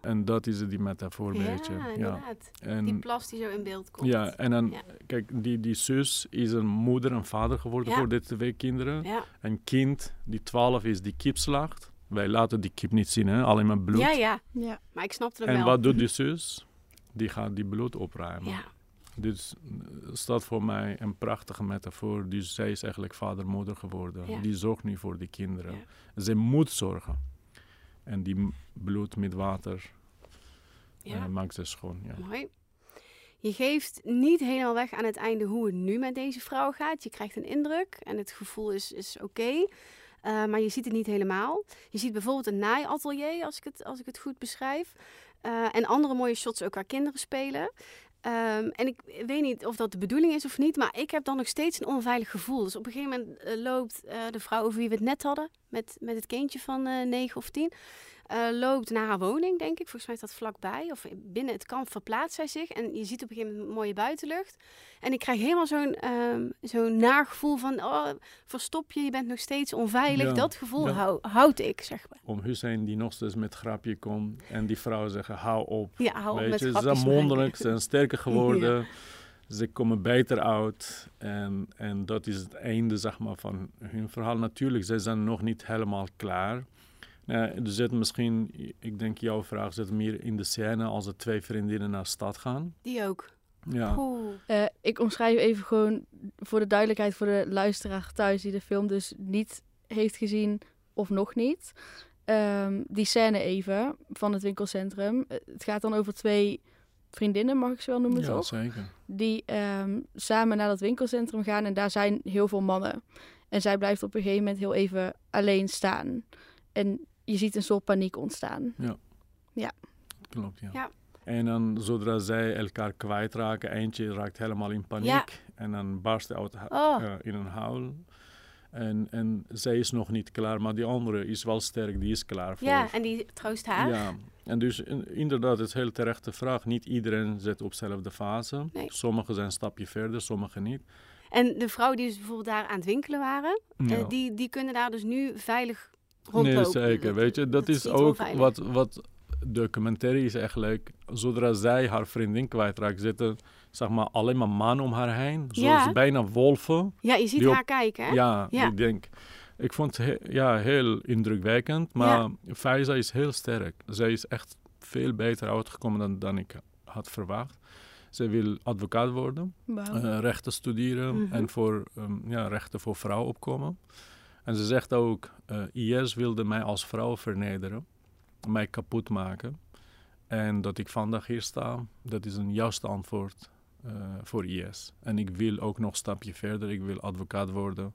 En dat is die metafoor, Ja, weet je. Ja. inderdaad. En, Die plas die zo in beeld komt. ja, en dan, Ja. kijk, die, die zus is een moeder en vader geworden Ja. voor dit twee kinderen. Ja. Een kind die 12 is, die kip slacht. Wij laten die kip niet zien, hè? alleen maar bloed. ja, ja. Ja. Maar ik snapte en wel. wat doet die zus? Die gaat die bloed opruimen. Ja. Dus eh, staat voor mij een prachtige metafoor. Dus zij is eigenlijk vader, moeder geworden. Ja. Die zorgt nu voor die kinderen. Ja. Ze moet zorgen. En die bloed met water Ja. eh, maakt ze schoon. Ja. Mooi. Je geeft niet helemaal weg aan het einde hoe het nu met deze vrouw gaat. Je krijgt een indruk en het gevoel is, is oké. Eh, maar je ziet het niet helemaal. Je ziet bijvoorbeeld een naaiatelier, als ik het, als ik het goed beschrijf. Eh, en andere mooie shots ook waar kinderen spelen. Ehm, en ik weet niet of dat de bedoeling is of niet, maar ik heb dan nog steeds een onveilig gevoel. Dus op een gegeven moment eh, loopt eh, de vrouw over wie we het net hadden, met, met het kindje van eh 9 of 10, eh, loopt naar haar woning, denk ik. Volgens mij is dat vlakbij. Of binnen het kamp verplaatst zij zich. En je ziet op een gegeven moment mooie buitenlucht. En ik krijg helemaal zo'n ehm zo'n nagevoel van... Oh, verstop je, je bent nog steeds onveilig. Ja, Dat gevoel hou, houd ik, zeg maar. Om Hussein die nog steeds met grapje komt. En die vrouw zeggen, hou op. Ja, hou op met je, ze zijn maken. mondeling, ze zijn sterker geworden. Ze komen beter uit. En, en dat is het einde zeg maar, van hun verhaal. Natuurlijk, zij zijn nog niet helemaal klaar. Nou, er zit misschien, ik denk jouw vraag zit meer in de scène als de twee vriendinnen naar de stad gaan. Die ook. Ja. Eh, ik omschrijf even gewoon voor de duidelijkheid voor de luisteraar thuis die de film dus niet heeft gezien of nog niet. Ehm, die scène even van het winkelcentrum. Eh, Het gaat dan over twee vriendinnen, mag ik ze wel noemen, ja toch? zeker. Die ehm, samen naar dat winkelcentrum gaan en daar zijn heel veel mannen. En zij blijft op een gegeven moment heel even alleen staan. En je ziet een soort paniek ontstaan. Klopt, ja. Ja. En dan zodra zij elkaar kwijtraken, eentje raakt helemaal in paniek. Ja. En dan barst hij uit, Oh. eh, in een huil. En, en zij is nog niet klaar, maar die andere is wel sterk, die is klaar voor. Ja, en die troost haar. Ja, en dus in- inderdaad, het is een heel terechte vraag. Niet iedereen zit op dezelfde fase. Nee. Sommigen zijn een stapje verder, sommigen niet. En de vrouwen die dus bijvoorbeeld daar aan het winkelen waren, eh, Ja. die, die kunnen daar dus nu veilig Nee, zeker. Weet je, dat, is ook wat, wat documentaire is eigenlijk. Zodra zij haar vriendin kwijtraakt, zitten zeg maar alleen maar mannen om haar heen. Zoals Ja. bijna wolven. Ja, je ziet op- haar kijken, hè? Ja, Ja. ik denk. Ik vond het he- ja, heel indrukwekkend. Maar Faiza is heel sterk. Zij is echt veel beter uitgekomen dan, dan ik had verwacht. Zij wil advocaat worden, eh, rechten studeren Mhm. en voor ehm, ja, rechten voor vrouwen opkomen. En ze zegt ook, eh, IS wilde mij als vrouw vernederen, mij kapot maken. En dat ik vandaag hier sta, dat is een juiste antwoord eh, voor IS. En ik wil ook nog een stapje verder, ik wil advocaat worden,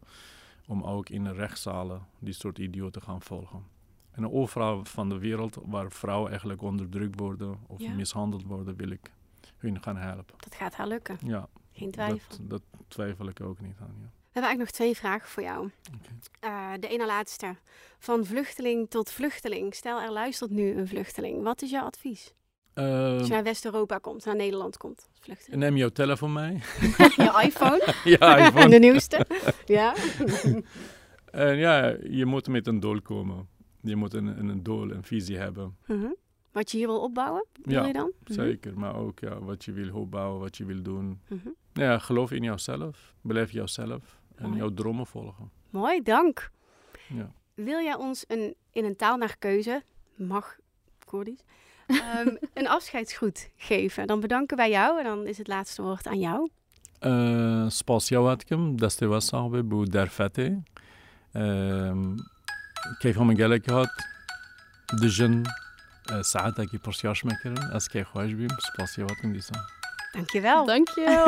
om ook in de rechtszalen die soort idioten gaan volgen. En overal van de wereld waar vrouwen eigenlijk onderdrukt worden of Ja. mishandeld worden, wil ik hun gaan helpen. Dat gaat haar lukken, Ja, geen twijfel. dat, dat twijfel ik ook niet aan. Ja. We hebben eigenlijk nog twee vragen voor jou. Eh, de ene laatste. Van vluchteling tot vluchteling. Stel, er luistert nu een vluchteling. Wat is jouw advies? Ehm, Als je naar West-Europa komt, naar Nederland komt vluchteling. neem jouw telefoon mee. Je iPhone, ja, iPhone. de nieuwste. Ja. En ja, je moet met een doel komen. Je moet een, een doel, een visie hebben. Mhm. Wat je hier wil opbouwen, wil Ja, je dan? Mhm. Zeker, maar ook ja, wat je wil opbouwen, wat je wil doen. Mhm. Ja, geloof in jouzelf, beleef jouzelf en Mooi. jouw dromen volgen. Mooi, dank. Ja. Wil jij ons een, in een taal naar keuze, mag Koerdisch, ehm, een afscheidsgroet geven? Dan bedanken wij jou en dan is het laatste woord aan jou. Спасибо ваткам, дастева саҳбе бу дар фате. Кайфҳоме галак ҳат дижин саъатаки пурсёш мекардин аз кайф хоҳиш бим. Спасибо ваткам. Dankjewel. Dankjewel.